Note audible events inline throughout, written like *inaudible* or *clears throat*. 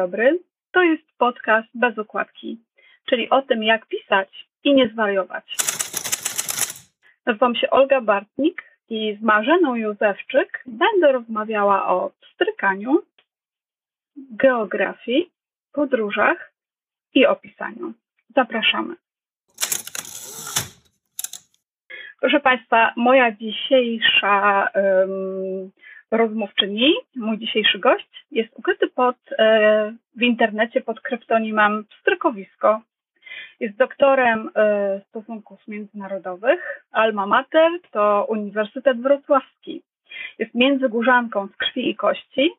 dobry. To jest podcast bez okładki, czyli o tym, jak pisać i nie zwariować. Nazywam się Olga Bartnik i z Marzeną Józefczyk będę rozmawiała o strykaniu, geografii, podróżach i o pisaniu. Zapraszamy. Proszę Państwa, moja dzisiejsza um, rozmówczyni, mój dzisiejszy gość, jest ukryty pod, e, w internecie pod kryptonimem Strykowisko. Jest doktorem e, stosunków międzynarodowych. Alma Mater to Uniwersytet Wrocławski. Jest międzygórzanką z krwi i kości.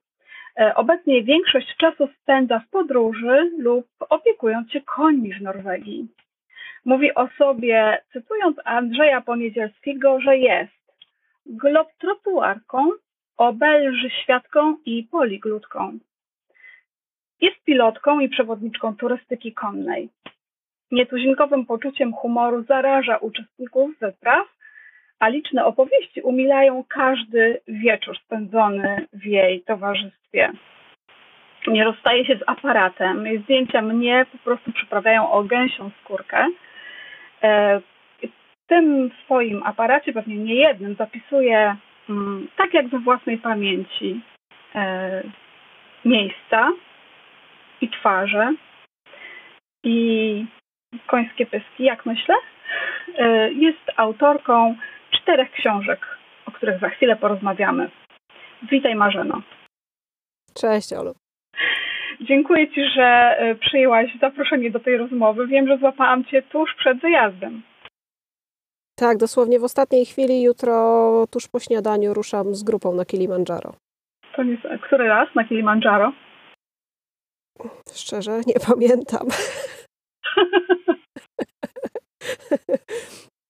E, obecnie większość czasu spędza w podróży lub opiekując się końmi w Norwegii. Mówi o sobie, cytując Andrzeja Poniedzielskiego, że jest globtrotuarką, obelży świadką i poliglutką. Jest pilotką i przewodniczką turystyki konnej. Nietuzinkowym poczuciem humoru zaraża uczestników wypraw, a liczne opowieści umilają każdy wieczór spędzony w jej towarzystwie. Nie rozstaje się z aparatem. Zdjęcia mnie po prostu przyprawiają o gęsią skórkę. E, w tym swoim aparacie, pewnie nie jednym, zapisuje tak jak we własnej pamięci, e, miejsca i twarze i końskie pyski, jak myślę. E, jest autorką czterech książek, o których za chwilę porozmawiamy. Witaj Marzeno. Cześć Olu. Dziękuję Ci, że e, przyjęłaś zaproszenie do tej rozmowy. Wiem, że złapałam Cię tuż przed wyjazdem. Tak, dosłownie w ostatniej chwili, jutro tuż po śniadaniu ruszam z grupą na Kilimandżaro. To który raz na Kilimandżaro? Szczerze, nie *laughs* pamiętam. *laughs*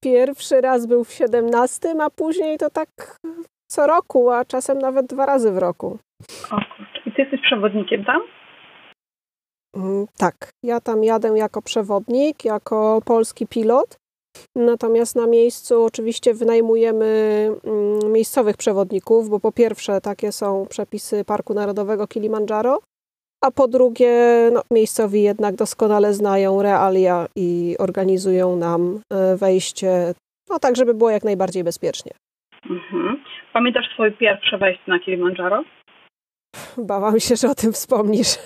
Pierwszy raz był w 17, a później to tak co roku, a czasem nawet dwa razy w roku. O kurczę. I ty jesteś przewodnikiem tam? Mm, tak, ja tam jadę jako przewodnik, jako polski pilot. Natomiast na miejscu oczywiście wynajmujemy mm, miejscowych przewodników, bo po pierwsze takie są przepisy Parku Narodowego Kilimandżaro, a po drugie no, miejscowi jednak doskonale znają realia i organizują nam e, wejście, no tak, żeby było jak najbardziej bezpiecznie. Mhm. Pamiętasz swoje pierwsze wejście na Kilimandżaro? Bałam się, że o tym wspomnisz. *laughs*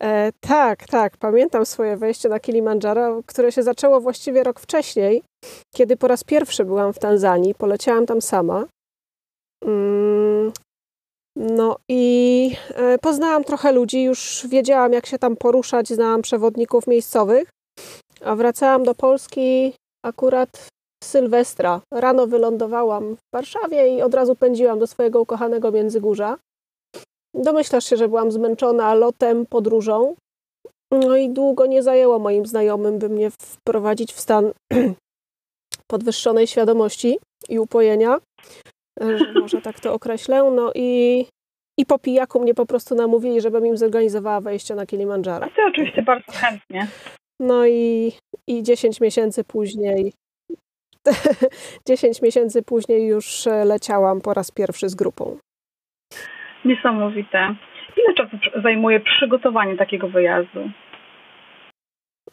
E, tak, tak. Pamiętam swoje wejście na Kilimandżaro, które się zaczęło właściwie rok wcześniej, kiedy po raz pierwszy byłam w Tanzanii. Poleciałam tam sama. Mm, no i e, poznałam trochę ludzi, już wiedziałam, jak się tam poruszać, znałam przewodników miejscowych, a wracałam do Polski akurat w Sylwestra. Rano wylądowałam w Warszawie i od razu pędziłam do swojego ukochanego Międzygórza. Domyślasz się, że byłam zmęczona lotem, podróżą. No i długo nie zajęło moim znajomym, by mnie wprowadzić w stan *clears throat* podwyższonej świadomości i upojenia, że może tak to określę. No i, i po pijaku mnie po prostu namówili, żebym im zorganizowała wejście na Kilimandżaro. A ty oczywiście bardzo chętnie. No i, i 10 miesięcy później *laughs* 10 miesięcy później już leciałam po raz pierwszy z grupą. Niesamowite. Ile czasu zajmuje przygotowanie takiego wyjazdu?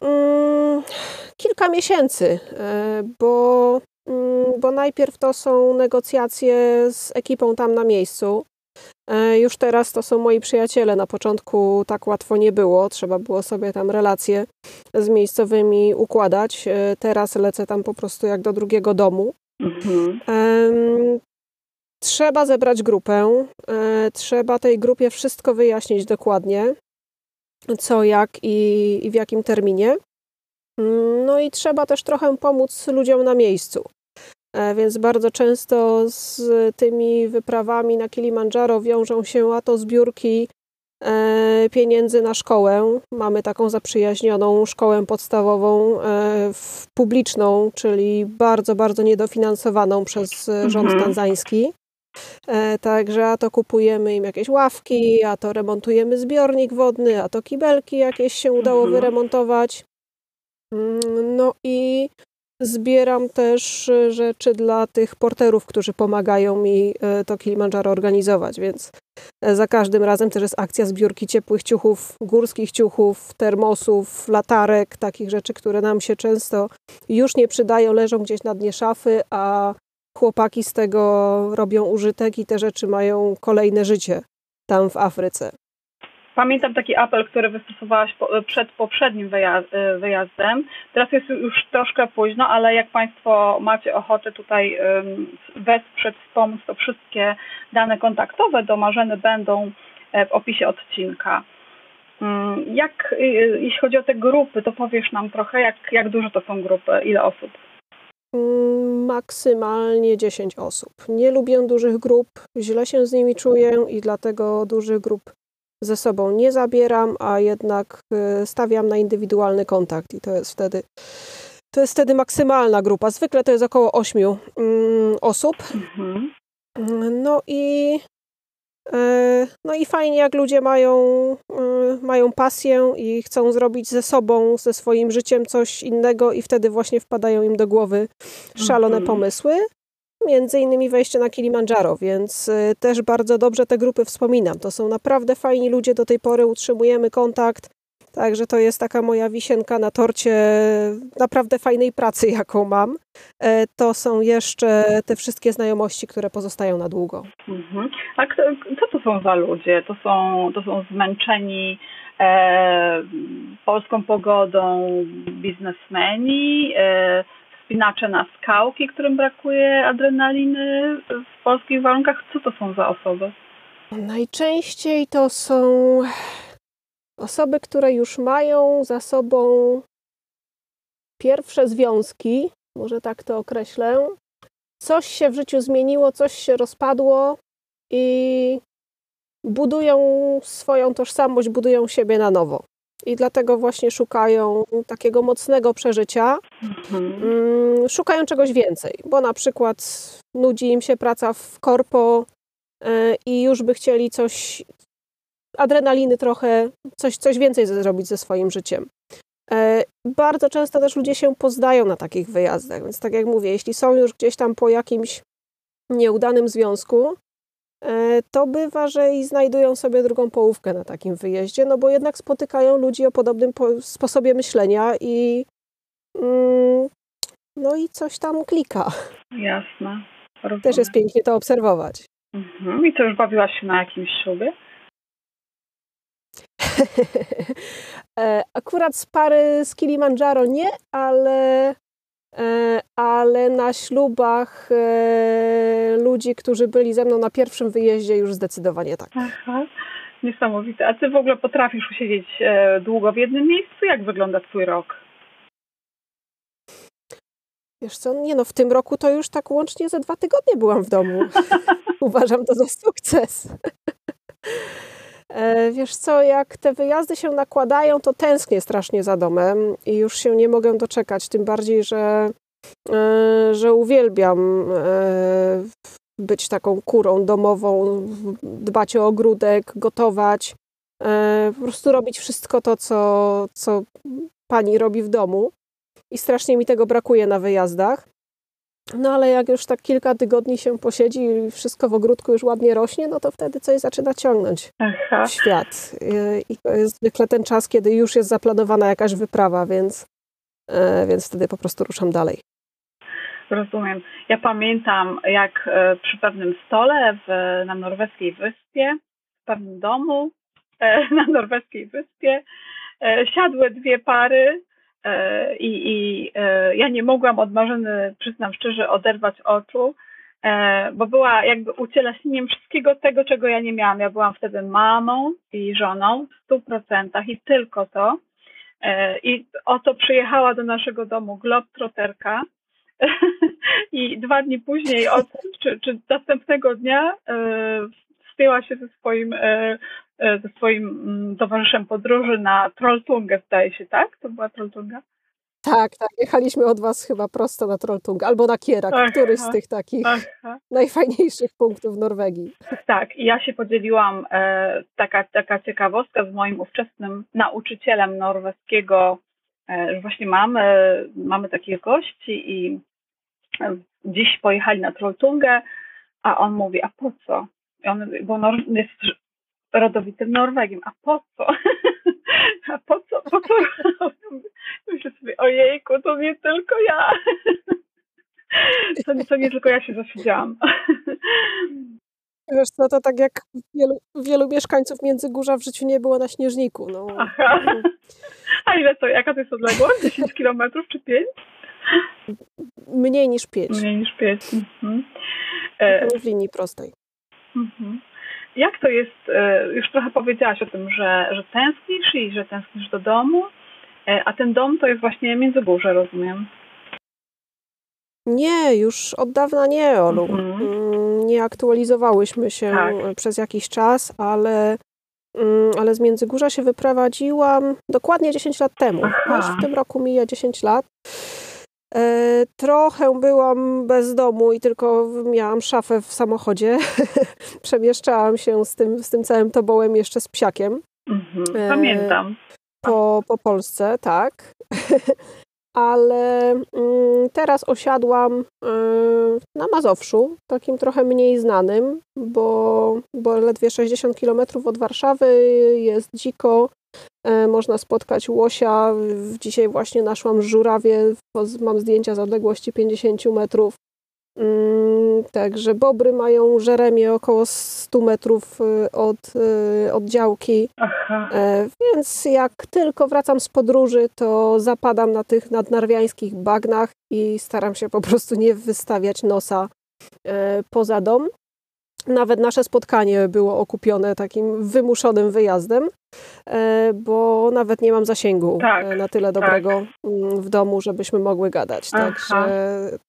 Mm, kilka miesięcy, e, bo, mm, bo najpierw to są negocjacje z ekipą tam na miejscu. E, już teraz to są moi przyjaciele. Na początku tak łatwo nie było. Trzeba było sobie tam relacje z miejscowymi układać. E, teraz lecę tam po prostu jak do drugiego domu. Mhm. Trzeba zebrać grupę, e, trzeba tej grupie wszystko wyjaśnić dokładnie, co, jak i, i w jakim terminie. Mm, no i trzeba też trochę pomóc ludziom na miejscu. E, więc bardzo często z tymi wyprawami na Kilimandżaro wiążą się a to zbiórki e, pieniędzy na szkołę. Mamy taką zaprzyjaźnioną szkołę podstawową publiczną, czyli bardzo, bardzo niedofinansowaną przez rząd mhm. tanzański. E, także a to kupujemy im jakieś ławki, a to remontujemy zbiornik wodny, a to kibelki jakieś się udało mhm. wyremontować. Mm, no i Zbieram też rzeczy dla tych porterów, którzy pomagają mi to Kilimandżaro organizować, więc za każdym razem też jest akcja zbiórki ciepłych ciuchów, górskich ciuchów, termosów, latarek, takich rzeczy, które nam się często już nie przydają, leżą gdzieś na dnie szafy, a chłopaki z tego robią użytek i te rzeczy mają kolejne życie tam w Afryce. Pamiętam taki apel, który wystosowałaś przed poprzednim wyjazdem. Teraz jest już troszkę późno, ale jak Państwo macie ochotę tutaj wesprzeć, wspomóc, to wszystkie dane kontaktowe do Marzeny będą e, w opisie odcinka. Mm, jak, y, jeśli chodzi o te grupy, to powiesz nam trochę, jak, jak duże to są grupy, ile osób? Maksymalnie 10 osób. Nie lubię dużych grup, źle się z nimi czuję i dlatego dużych grup ze sobą nie zabieram, a jednak y, stawiam na indywidualny kontakt i to jest wtedy to jest wtedy maksymalna grupa. Zwykle to jest około 8 mm, osób. Mhm. No i no i fajnie, jak ludzie mają, y, mają pasję i chcą zrobić ze sobą, ze swoim życiem coś innego, i wtedy właśnie wpadają im do głowy szalone mhm. pomysły między innymi wejście na Kilimandżaro, więc y, też bardzo dobrze te grupy wspominam. To są naprawdę fajni ludzie, do tej pory utrzymujemy kontakt, także to jest taka moja wisienka na torcie naprawdę fajnej pracy, jaką mam. E, to są jeszcze te wszystkie znajomości, które pozostają na długo. Mhm. A kto, co to są za ludzie? To są, to są zmęczeni e, polską pogodą biznesmeni, e, wspinacze na skałki, którym brakuje adrenaliny w polskich warunkach. Co to są za osoby? Najczęściej to są osoby, które już mają za sobą pierwsze związki, może tak to określę. Coś się w życiu zmieniło, coś się rozpadło i budują swoją tożsamość, budują siebie na nowo i dlatego właśnie szukają takiego mocnego przeżycia. Mhm. Mm, szukają czegoś więcej, bo na przykład nudzi im się praca w korpo e, i już by chcieli coś, adrenaliny trochę, coś, coś więcej zrobić ze swoim życiem. E, bardzo często też ludzie się pozdają na takich wyjazdach, więc tak jak mówię, jeśli są już gdzieś tam po jakimś nieudanym związku, E, to bywa, że i znajdują sobie drugą połówkę na takim wyjeździe, no bo jednak spotykają ludzi o podobnym sposobie myślenia i mm, no i coś tam klika. Jasne. Rozumiem. Też jest pięknie to obserwować. Mhm. I to już bawiłaś się na jakimś ślubie? *laughs* E, akurat z pary z Kilimandżaro nie, ale E, ale na ślubach e, ludzi, którzy byli ze mną na pierwszym wyjeździe, już zdecydowanie tak. Aha, niesamowite. A ty w ogóle potrafisz usiedzieć długo w jednym miejscu? Jak wygląda twój rok? Wiesz co, nie no, w tym roku to już tak łącznie ze dwa tygodnie byłam w domu. *laughs* Uważam to za sukces. E, wiesz co, jak te wyjazdy się nakładają, to tęsknię strasznie za domem i już się nie mogę doczekać, tym bardziej, że, e, że uwielbiam e, być taką kurą domową, dbać o ogródek, gotować, po prostu robić wszystko to, co, co pani robi w domu. I strasznie mi tego brakuje na wyjazdach. No ale jak już tak kilka tygodni się posiedzi i wszystko w ogródku już ładnie rośnie, no to wtedy coś zaczyna ciągnąć Aha. w świat. I to jest zwykle ten czas, kiedy już jest zaplanowana jakaś wyprawa, więc, e, więc wtedy po prostu ruszam dalej. Rozumiem. Ja pamiętam, jak e, przy pewnym stole w, na norweskiej wyspie, w pewnym domu e, *laughs* na norweskiej wyspie, siadły dwie pary i, i e, ja nie mogłam od Marzeny, przyznam szczerze, oderwać oczu, e, bo była jakby ucieleśnieniem wszystkiego tego, czego ja nie miałam. Ja byłam wtedy mamą i żoną w stu procentach i tylko to. I oto przyjechała do naszego domu Globetrotterka *laughs* i dwa dni później, od, czy, czy następnego dnia wspięła się ze swoim E, ze swoim mm, towarzyszem podróży na Trolltungę, zdaje się, tak? To była Trolltunga? Tak, tak. Jechaliśmy od Was chyba prosto na Trolltungę albo na Kierak, Aha, któryś z tych takich aha. najfajniejszych punktów Norwegii. Tak, i ja się podzieliłam, e, taka, taka ciekawostka z moim ówczesnym nauczycielem norweskiego że właśnie mamy, mamy takich gości i dziś pojechali na Trolltungę, a on mówi, a po co? I on, bo Nor- jest rodowitym Norwegiem, a po co? *laughs* a po co? Po co? *laughs* Myślę sobie, ojejku, to nie tylko ja. *laughs* to, to nie tylko ja się zasiedziałam. Wiesz co, to tak jak wielu, wielu mieszkańców Międzygórza w życiu nie było na Śnieżniku. No. Aha. A ile to, jaka to jest odległość? 10 kilometrów czy 5? Mniej niż 5. Mniej niż 5. Mhm. E... W linii prostej. Mhm. Jak to jest, e, już trochę powiedziałaś o tym, że, że tęsknisz i że tęsknisz do domu, e, a ten dom to jest właśnie Międzygórze, rozumiem. Nie, już od dawna nie, Olu. Mhm. Mm, nie aktualizowałyśmy się tak. przez jakiś czas, ale, mm, ale z Międzygórza się wyprowadziłam dokładnie 10 lat temu. Aż w tym roku mija 10 lat. E, trochę byłam bez domu i tylko miałam szafę w samochodzie. *laughs* Przemieszczałam się z tym, z tym całym tobołem jeszcze z psiakiem. Mhm, pamiętam. Po, po Polsce, tak. *laughs* Ale mm, teraz osiadłam y, na Mazowszu, takim trochę mniej znanym, bo, bo ledwie 60 km od Warszawy jest dziko, E, można spotkać łosia. Dzisiaj właśnie naszłam żurawie, mam zdjęcia z odległości 50 metrów. Mm, także bobry mają żeremie około 100 metrów y, od, y, od działki. Aha. E, więc jak tylko wracam z podróży, to zapadam na tych nadnarwiańskich bagnach i staram się po prostu nie wystawiać nosa e, poza dom. Nawet nasze spotkanie było okupione takim wymuszonym wyjazdem, e, bo nawet nie mam zasięgu tak, e, na tyle tak. dobrego tak. w domu, żebyśmy mogły gadać. Także,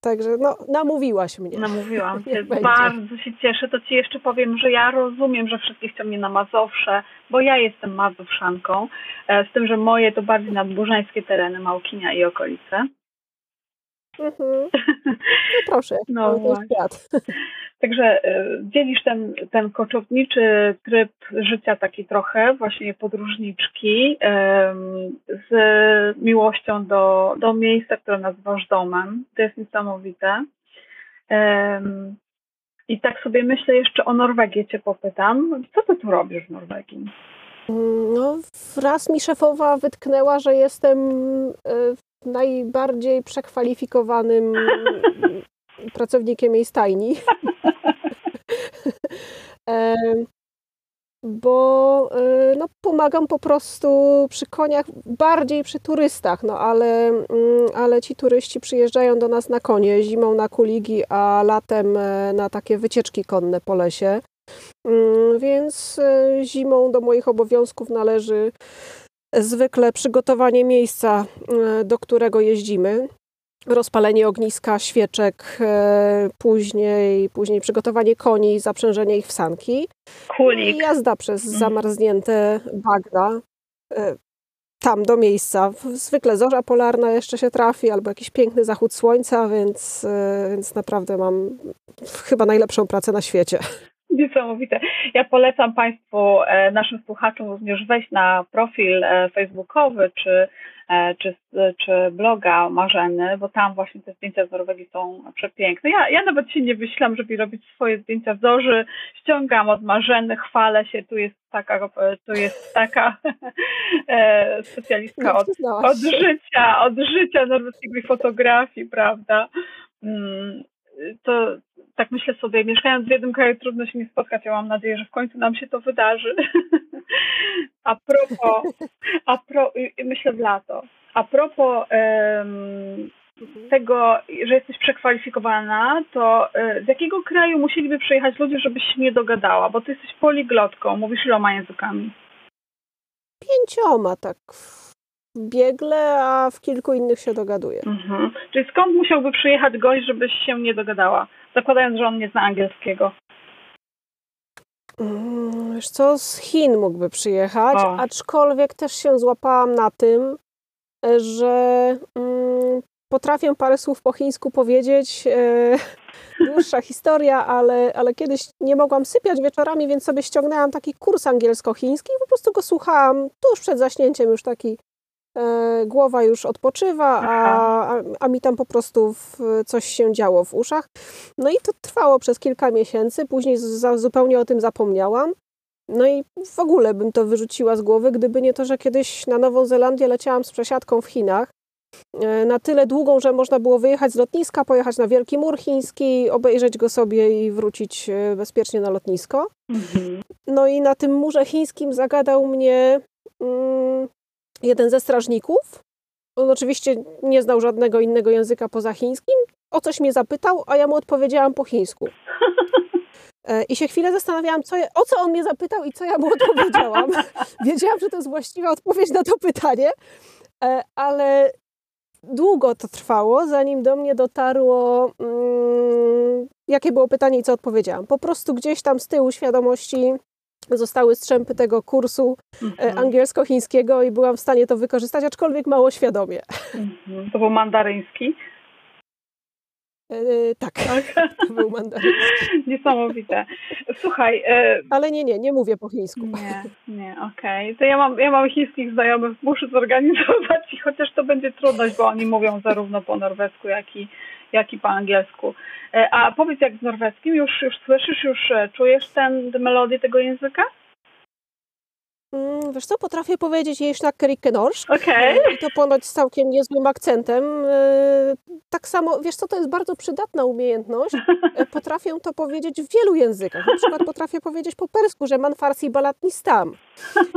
także no, namówiłaś mnie. Namówiłam *laughs* cię. Bardzo się cieszę. To ci jeszcze powiem, że ja rozumiem, że wszyscy chcą mnie na Mazowsze, bo ja jestem mazowszanką, e, z tym, że moje to bardziej nadburzańskie tereny, Małkinia i okolice. Mhm. *laughs* No proszę, no to świat. *laughs* Także e, dzielisz ten, ten koczowniczy tryb życia taki trochę, właśnie podróżniczki, z miłością do, do miejsca, które nazywasz domem. To jest niesamowite. I tak sobie myślę jeszcze o Norwegię cię popytam. Co ty tu robisz w Norwegii? No, raz mi szefowa wytknęła, że jestem e, najbardziej przekwalifikowanym *laughs* pracownikiem jej stajni. *laughs* bo e, no, pomagam po prostu przy koniach, bardziej przy turystach, no ale, mm, ale ci turyści przyjeżdżają do nas na konie, zimą na kuligi, a latem e, na takie wycieczki konne po lesie. Mm, więc e, zimą do moich obowiązków należy zwykle przygotowanie miejsca, e, do którego jeździmy, rozpalenie ogniska, świeczek, e, później, później przygotowanie koni, zaprzężenie ich w sanki. Kulik. I jazda przez mhm. zamarznięte bagna e, tam do miejsca. Zwykle zorza polarna jeszcze się trafi, albo jakiś piękny zachód słońca, więc, więc naprawdę mam chyba najlepszą pracę na świecie. *laughs* Niesamowite. Ja polecam Państwu, e, naszym słuchaczom również wejść na profil e, facebookowy czy, e, czy, czy bloga Marzeny, bo tam właśnie te zdjęcia z Norwegii są przepiękne. Ja, ja nawet się nie wyślam, żeby robić swoje zdjęcia w zorzy. Ściągam od Marzeny, chwalę się, tu jest taka, tu jest taka *laughs* specjalistka od, od życia, od życia norweskiej fotografii, prawda? To tak myślę sobie, mieszkając w jednym kraju trudno się nie spotkać. Ja mam nadzieję, że w końcu nam się to wydarzy. *laughs* a propos, a pro, myślę w lato. A propos um, tego, że jesteś przekwalifikowana, to e, z jakiego kraju musieliby przyjechać ludzie, żebyś się nie dogadała? Bo ty jesteś poliglotką, mówisz iloma językami? Pięcioma, tak biegle, a w kilku innych się dogaduje. Mhm. Czyli skąd musiałby przyjechać gość, żebyś się nie dogadała? Zakładając, że on nie zna angielskiego. Mm, wiesz co, z Chin mógłby przyjechać, o. aczkolwiek też się złapałam na tym, że mm, potrafię parę słów po chińsku powiedzieć. E, *laughs* dłuższa historia, ale, ale kiedyś nie mogłam sypiać wieczorami, więc sobie ściągnęłam taki kurs angielsko-chiński i po prostu go słuchałam tuż przed zaśnięciem, już taki e, głowa już odpoczywa, a, a, mi tam po prostu coś się działo w uszach. No i to trwało przez kilka miesięcy, później zupełnie o tym zapomniałam. No i w ogóle bym to wyrzuciła z głowy, gdyby nie to, że kiedyś na Nową Zelandię leciałam z przesiadką w Chinach E, na tyle długą, że można było wyjechać z lotniska, pojechać na Wielki Mur Chiński, obejrzeć go sobie i wrócić e, bezpiecznie na lotnisko. Mhm. No i na tym murze chińskim zagadał mnie mm, jeden ze strażników. On oczywiście nie znał żadnego innego języka poza chińskim. O coś mnie zapytał, a ja mu odpowiedziałam po chińsku. *laughs* E, I się chwilę zastanawiałam, co o co on mnie zapytał i co ja mu *laughs* odpowiedziałam. Wiedziałam, że to jest właściwa odpowiedź na to pytanie, ale długo to trwało, zanim do mnie dotarło, mm, jakie było pytanie i co odpowiedziałam. Po prostu gdzieś tam z tyłu świadomości zostały strzępy tego kursu e, mhm. angielsko-chińskiego i byłam w stanie to wykorzystać, aczkolwiek mało świadomie. Mhm. To był mandaryński? E, tak, tak, *laughs* to był mandaryński. Niesamowite. Słuchaj. E... Ale nie, nie, nie mówię po chińsku. Nie, nie, okej. Okay. To ja mam, ja mam chińskich znajomych, muszę zorganizować i chociaż to będzie trudność, bo oni mówią zarówno po norwesku, jak i, jak i po angielsku. E, a powiedz, jak z norweskim, już, już słyszysz, już e, czujesz ten melodię tego języka? Mm, wiesz co, potrafię powiedzieć jej szlakkerike norsk. Okay. I to ponoć z całkiem niezłym akcentem. E, tak samo, wiesz co, to jest bardzo przydatna umiejętność. E, *laughs* potrafię to powiedzieć w wielu językach. Na przykład potrafię powiedzieć po persku, że man farsi balatni stam.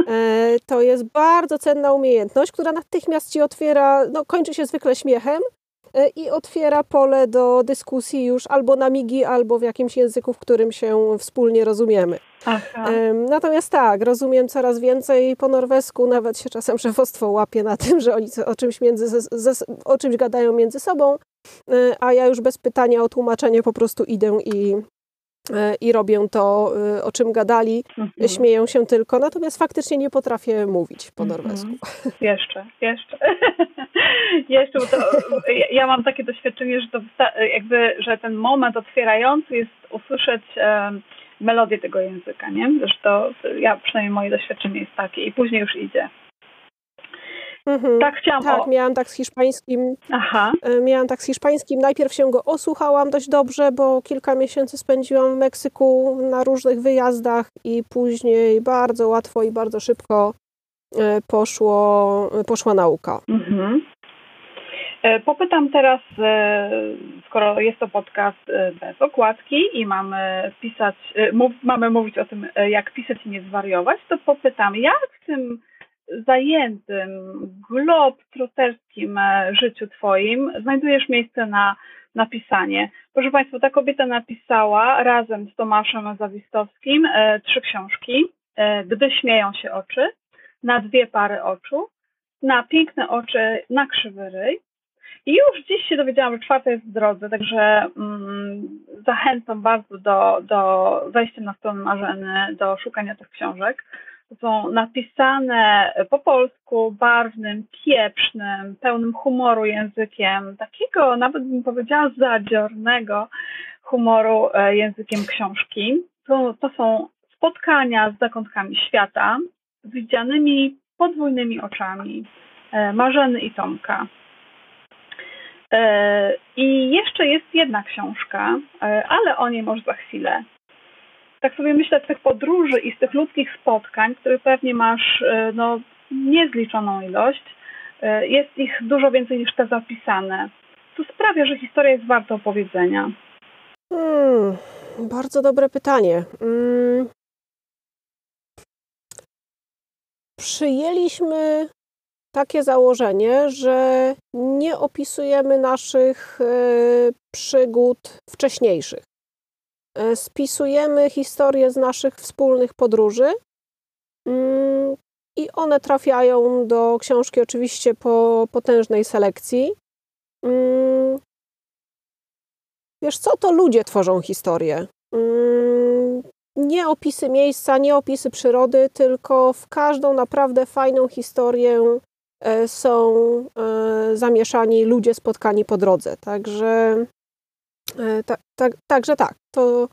E, to jest bardzo cenna umiejętność, która natychmiast ci otwiera, no kończy się zwykle śmiechem, E, i otwiera pole do dyskusji już albo na migi, albo w jakimś języku, w którym się wspólnie rozumiemy. Aha. Natomiast tak, rozumiem coraz więcej po norwesku, nawet się czasem szefostwo łapie na tym, że oni o czymś, między, o czymś gadają między sobą, e, a ja już bez pytania o tłumaczenie po prostu idę i, E, i robią to, e, o czym gadali, mhm. śmieją się tylko, natomiast faktycznie nie potrafię mówić po mhm. norwesku. *laughs* Jeszcze, jeszcze. *laughs* jeszcze, bo to, ja mam takie doświadczenie, że to jakby, że ten moment otwierający jest usłyszeć um, melodię tego języka, nie? Zresztą ja, przynajmniej moje doświadczenie jest takie i później już idzie. Mhm. Tak chciałam. Tak, o... miałam tak z hiszpańskim. Aha. E, miałam tak z hiszpańskim. Najpierw się go osłuchałam dość dobrze, bo kilka miesięcy spędziłam w Meksyku na różnych wyjazdach i później bardzo łatwo i bardzo szybko e, poszło, poszła nauka. Mhm. E, popytam teraz, skoro jest to podcast bez okładki i mamy pisać, mamy mówić o tym, jak pisać i nie zwariować, to popytam, jak w tym zajętym, globtroterskim e, życiu Twoim znajdujesz miejsce na napisanie. Proszę Państwa, ta kobieta napisała razem z Tomaszem Zawistowskim e, trzy książki. E, Gdy śmieją się oczy, na dwie pary oczu, na piękne oczy, na krzywy ryj. I już dziś się dowiedziałam, że czwarta jest w drodze, także mm, zachęcam bardzo do, do wejścia na stronę Marzeny, do szukania tych książek są napisane po polsku, barwnym, pieprznym, pełnym humoru językiem, takiego nawet bym powiedziała zadziornego humoru e, językiem książki. To, to są spotkania z zakątkami świata, widzianymi podwójnymi oczami e, Marzeny i Tomka. E, I jeszcze jest jedna książka, ale o niej może za chwilę tak sobie myślę z tych podróży i z tych ludzkich spotkań, których pewnie masz e, no, niezliczoną ilość, e, jest ich dużo więcej niż te zapisane. To sprawia, że historia jest warta opowiedzenia. Hmm, bardzo dobre pytanie. Hmm. Przyjęliśmy takie założenie, że nie opisujemy naszych e, przygód wcześniejszych. E, spisujemy historie z naszych wspólnych podróży mm, i one trafiają do książki oczywiście po potężnej selekcji. Mm, wiesz co, to ludzie tworzą historię. Mm, nie opisy miejsca, nie opisy przyrody, tylko w każdą naprawdę fajną historię e, są e, zamieszani ludzie spotkani po drodze. Także tak, tak, także tak, to,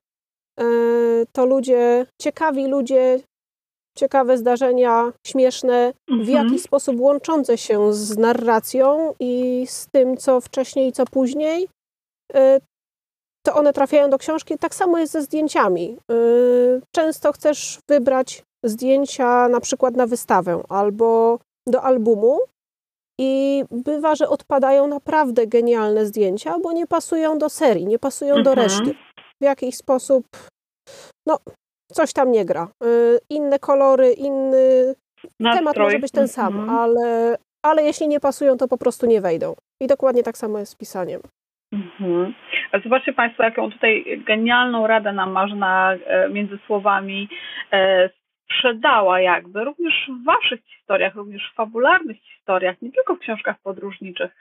to ludzie, ciekawi ludzie ciekawe zdarzenia, śmieszne, w Mhm. jakiś sposób łączące się z narracją i z tym, co wcześniej, co później, y, to one trafiają do książki. Tak samo jest ze zdjęciami. Często chcesz wybrać zdjęcia na przykład na wystawę albo do albumu i bywa, że odpadają naprawdę genialne zdjęcia, bo nie pasują do serii, nie pasują do Mhm. reszty. W jakiś sposób, no, coś tam nie gra. Y, Inne kolory, inny temat Nastrój. może być ten sam, Mhm. ale, ale jeśli nie pasują, to po prostu nie wejdą. I dokładnie tak samo jest z pisaniem. Mhm. Zobaczcie Państwo, jaką tutaj genialną radę nam Marzena e, między słowami e, sprzedała jakby, również w Waszych historiach, również w fabularnych historiach, nie tylko w książkach podróżniczych.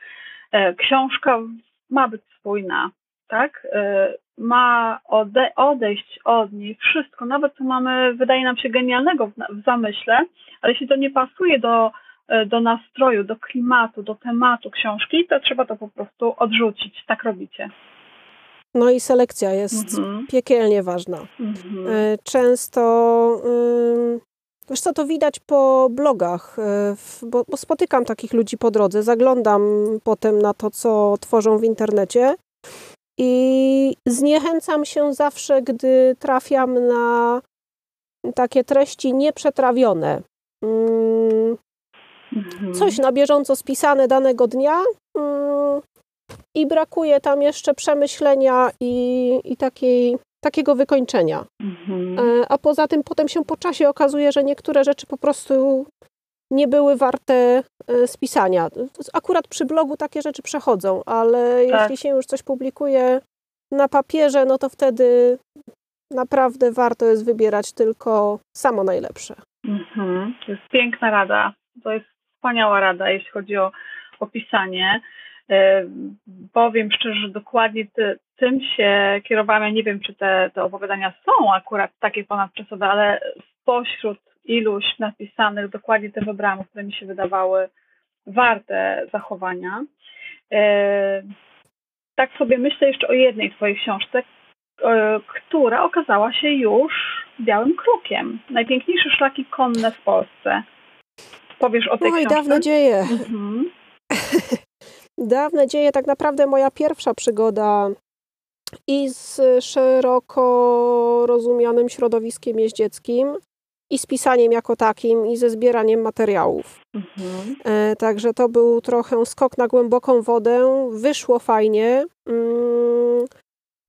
E, Książka ma być spójna, tak? E, Ma ode, odejść od niej wszystko, nawet co mamy, wydaje nam się genialnego w, w zamyśle, ale jeśli to nie pasuje do, e, do nastroju, do klimatu, do tematu książki, to trzeba to po prostu odrzucić. Tak robicie. No i selekcja jest Mhm. piekielnie ważna. Mhm. E, Często, wiesz co, to widać po blogach, e, bo, bo spotykam takich ludzi po drodze, zaglądam potem na to, co tworzą w internecie i zniechęcam się zawsze, gdy trafiam na takie treści nieprzetrawione. Ym, Mhm. Coś na bieżąco spisane danego dnia mm, i brakuje tam jeszcze przemyślenia i, i takiej, takiego wykończenia. Mhm. E, A poza tym potem się po czasie okazuje, że niektóre rzeczy po prostu nie były warte e, spisania. Akurat przy blogu takie rzeczy przechodzą, ale Tak. jeśli się już coś publikuje na papierze, no to wtedy naprawdę warto jest wybierać tylko samo najlepsze. Mhm. To jest piękna rada. To jest wspaniała rada, jeśli chodzi o, o pisanie. E, Powiem szczerze, że dokładnie ty, tym się kierowałam. Ja nie wiem, czy te, te opowiadania są akurat takie ponadczasowe, ale spośród iluś napisanych dokładnie te wybrałam, które mi się wydawały warte zachowania. E, Tak sobie myślę jeszcze o jednej twojej książce, e, która okazała się już białym krukiem. Najpiękniejsze szlaki konne w Polsce. Powiesz o tej Oj, książce? dawne dzieje. Mhm. *laughs* Dawne dzieje, tak naprawdę moja pierwsza przygoda i z szeroko rozumianym środowiskiem jeździeckim, i z pisaniem jako takim, i ze zbieraniem materiałów. Mhm. E, Także to był trochę skok na głęboką wodę. Wyszło fajnie. Mm,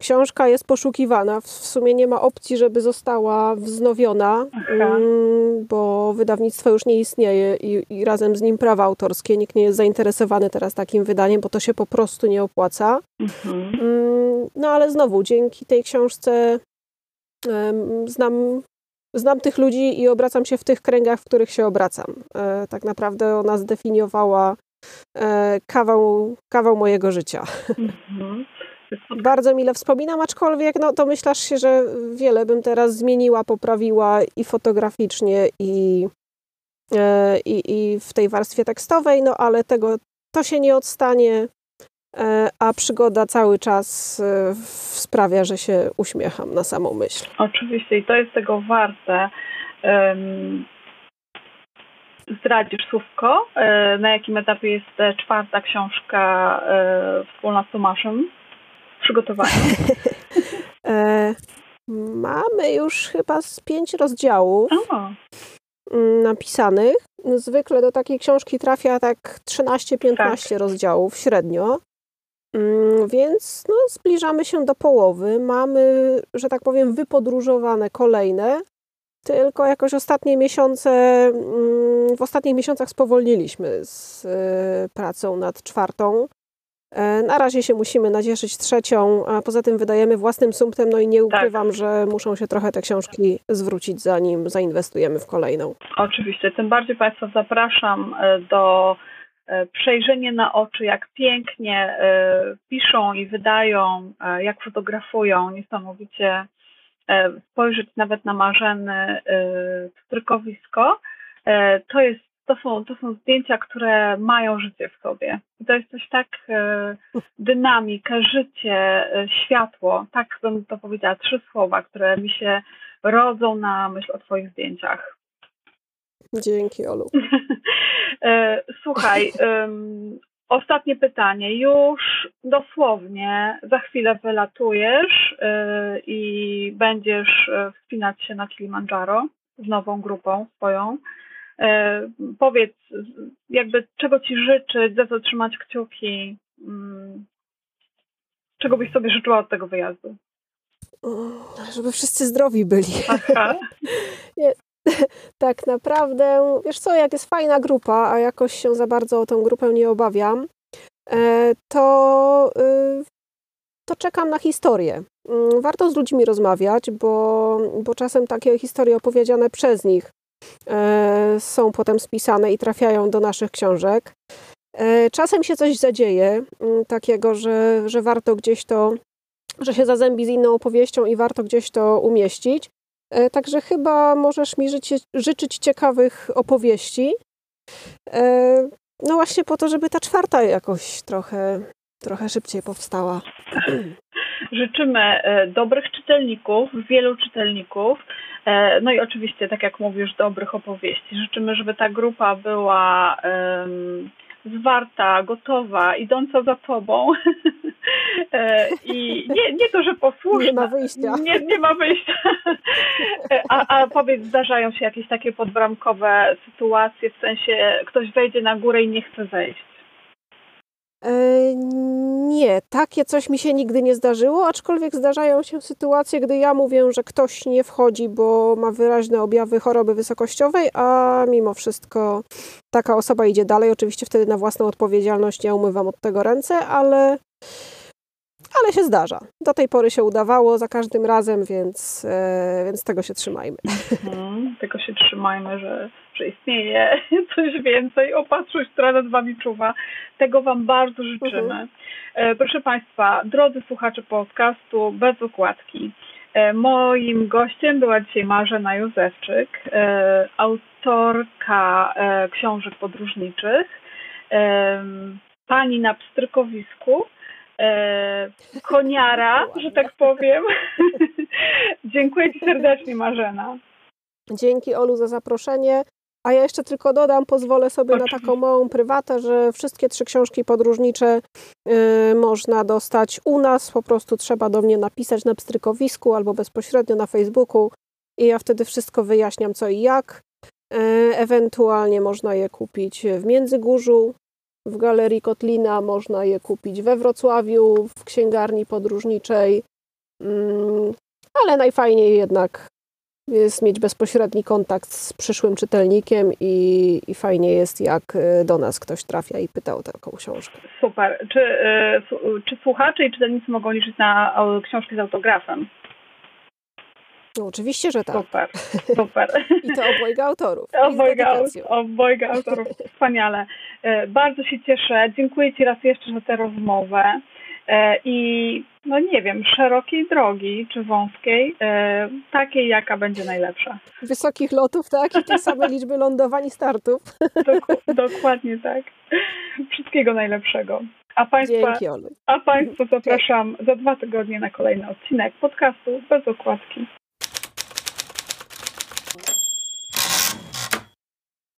Książka jest poszukiwana. W sumie nie ma opcji, żeby została wznowiona, Aha. mm, bo wydawnictwo już nie istnieje i, i razem z nim prawa autorskie. Nikt nie jest zainteresowany teraz takim wydaniem, bo to się po prostu nie opłaca. Mhm. Mm, No ale znowu, dzięki tej książce znam, znam tych ludzi i obracam się w tych kręgach, w których się obracam. E, Tak naprawdę ona zdefiniowała e, kawał, kawał mojego życia. Mhm. Bardzo mile wspominam, aczkolwiek no, to myślasz się, że wiele bym teraz zmieniła, poprawiła i fotograficznie, i, e, i, i w tej warstwie tekstowej, no ale tego to się nie odstanie, e, a przygoda cały czas e, sprawia, że się uśmiecham na samą myśl. Oczywiście i to jest tego warte. Um, zdradzisz słówko, na jakim etapie jest czwarta książka wspólna z Tomaszem w przygotowaniu. *laughs* E, Mamy już chyba z pięć rozdziałów O, mm, napisanych. Zwykle do takiej książki trafia tak 13-15 rozdziałów średnio. Mm, Więc no, zbliżamy się do połowy. Mamy, że tak powiem, wypodróżowane kolejne. Tylko jakoś ostatnie miesiące, mm, w ostatnich miesiącach spowolniliśmy z e, pracą nad czwartą. E, Na razie się musimy nacieszyć trzecią, a poza tym wydajemy własnym sumptem, no i nie ukrywam, że muszą się trochę te książki zwrócić, zanim zainwestujemy w kolejną. oczywiście. Tym bardziej Państwa zapraszam e, do e, przejrzenia na oczy, jak pięknie piszą i wydają, jak fotografują. Niesamowicie spojrzeć nawet na marzeny strykowisko. E, To, jest, to, są, to są zdjęcia, które mają życie w sobie. I to jest coś tak e, dynamika, życie, e, światło. Tak bym to powiedziała. Trzy słowa, które mi się rodzą na myśl o Twoich zdjęciach. Dzięki, Olu. *laughs* Słuchaj, Ostatnie pytanie. Już dosłownie za chwilę wylatujesz y, i będziesz y, wspinać się na Kilimandżaro z nową grupą swoją. Y, powiedz, jakby czego ci życzyć, za co trzymać kciuki, mm, czego byś sobie życzyła od tego wyjazdu? Żeby wszyscy zdrowi byli. Aha. *laughs* Nie, *laughs* tak naprawdę, wiesz co, jak jest fajna grupa, a jakoś się za bardzo o tę grupę nie obawiam, e, to, y, to czekam na historię. Mm, warto z ludźmi rozmawiać, bo, bo czasem takie historie opowiedziane przez nich e, są potem spisane i trafiają do naszych książek. E, czasem się coś zadzieje, mm, takiego, że, że warto gdzieś to, że się zazębi z inną opowieścią i warto gdzieś to umieścić. E, także chyba możesz mi życie, życzyć ciekawych opowieści. E, no właśnie po to, żeby ta czwarta jakoś trochę, trochę szybciej powstała. *clears throat* Życzymy e, dobrych czytelników, wielu czytelników. No i oczywiście, tak jak mówisz, dobrych opowieści. Życzymy, żeby ta grupa była zwarta, gotowa, idąca za tobą. *laughs* E, I nie, nie to, że posłuszna. Nie ma wyjścia. Nie, nie ma wyjścia. E, a, a powiedz, zdarzają się jakieś takie podbramkowe sytuacje, w sensie ktoś wejdzie na górę i nie chce zejść? E, nie, takie coś mi się nigdy nie zdarzyło, aczkolwiek zdarzają się sytuacje, gdy ja mówię, że ktoś nie wchodzi, bo ma wyraźne objawy choroby wysokościowej, a mimo wszystko taka osoba idzie dalej. Oczywiście wtedy na własną odpowiedzialność ja umywam od tego ręce, ale ale się zdarza. Do tej pory się udawało za każdym razem, więc, e, więc tego się trzymajmy. Mhm, tego się trzymajmy, że, że istnieje *laughs* coś więcej, opatrzność, która nad Wami czuwa. Tego Wam bardzo życzymy. Mhm. E, proszę Państwa, drodzy słuchacze podcastu, bez okładki. E, moim gościem była dzisiaj Marzena Józefczyk, autorka książek podróżniczych, pani na pstrykowisku, e, koniara, że tak powiem. *laughs* Dziękuję Ci serdecznie, Marzena. Dzięki Olu za zaproszenie. A ja jeszcze tylko dodam, pozwolę sobie Oczywiście. na taką małą prywatę, że wszystkie trzy książki podróżnicze y, można dostać u nas. Po prostu trzeba do mnie napisać na pstrykowisku albo bezpośrednio na Facebooku i ja wtedy wszystko wyjaśniam co i jak. Y, ewentualnie można je kupić w Międzygórzu, w Galerii Kotlina, można je kupić we Wrocławiu, w księgarni podróżniczej, mm, ale najfajniej jednak jest mieć bezpośredni kontakt z przyszłym czytelnikiem i, i fajnie jest, jak y, do nas ktoś trafia i pyta o taką książkę. Super. Czy, y, czy słuchacze i czytelnicy mogą liczyć na książki z autografem? No, oczywiście, że tak. Super, super. I to obojga autorów. Obojga, obojga autorów, wspaniale. E, bardzo się cieszę. Dziękuję Ci raz jeszcze za tę rozmowę. E, I no nie wiem, szerokiej drogi czy wąskiej, e, takiej jaka będzie najlepsza. Wysokich lotów, tak? I tej samej liczby lądowań i startów. Dok dokładnie tak. Wszystkiego najlepszego. A Państwa, Dzięki, a państwa zapraszam za dwa tygodnie na kolejny odcinek podcastu bez okładki.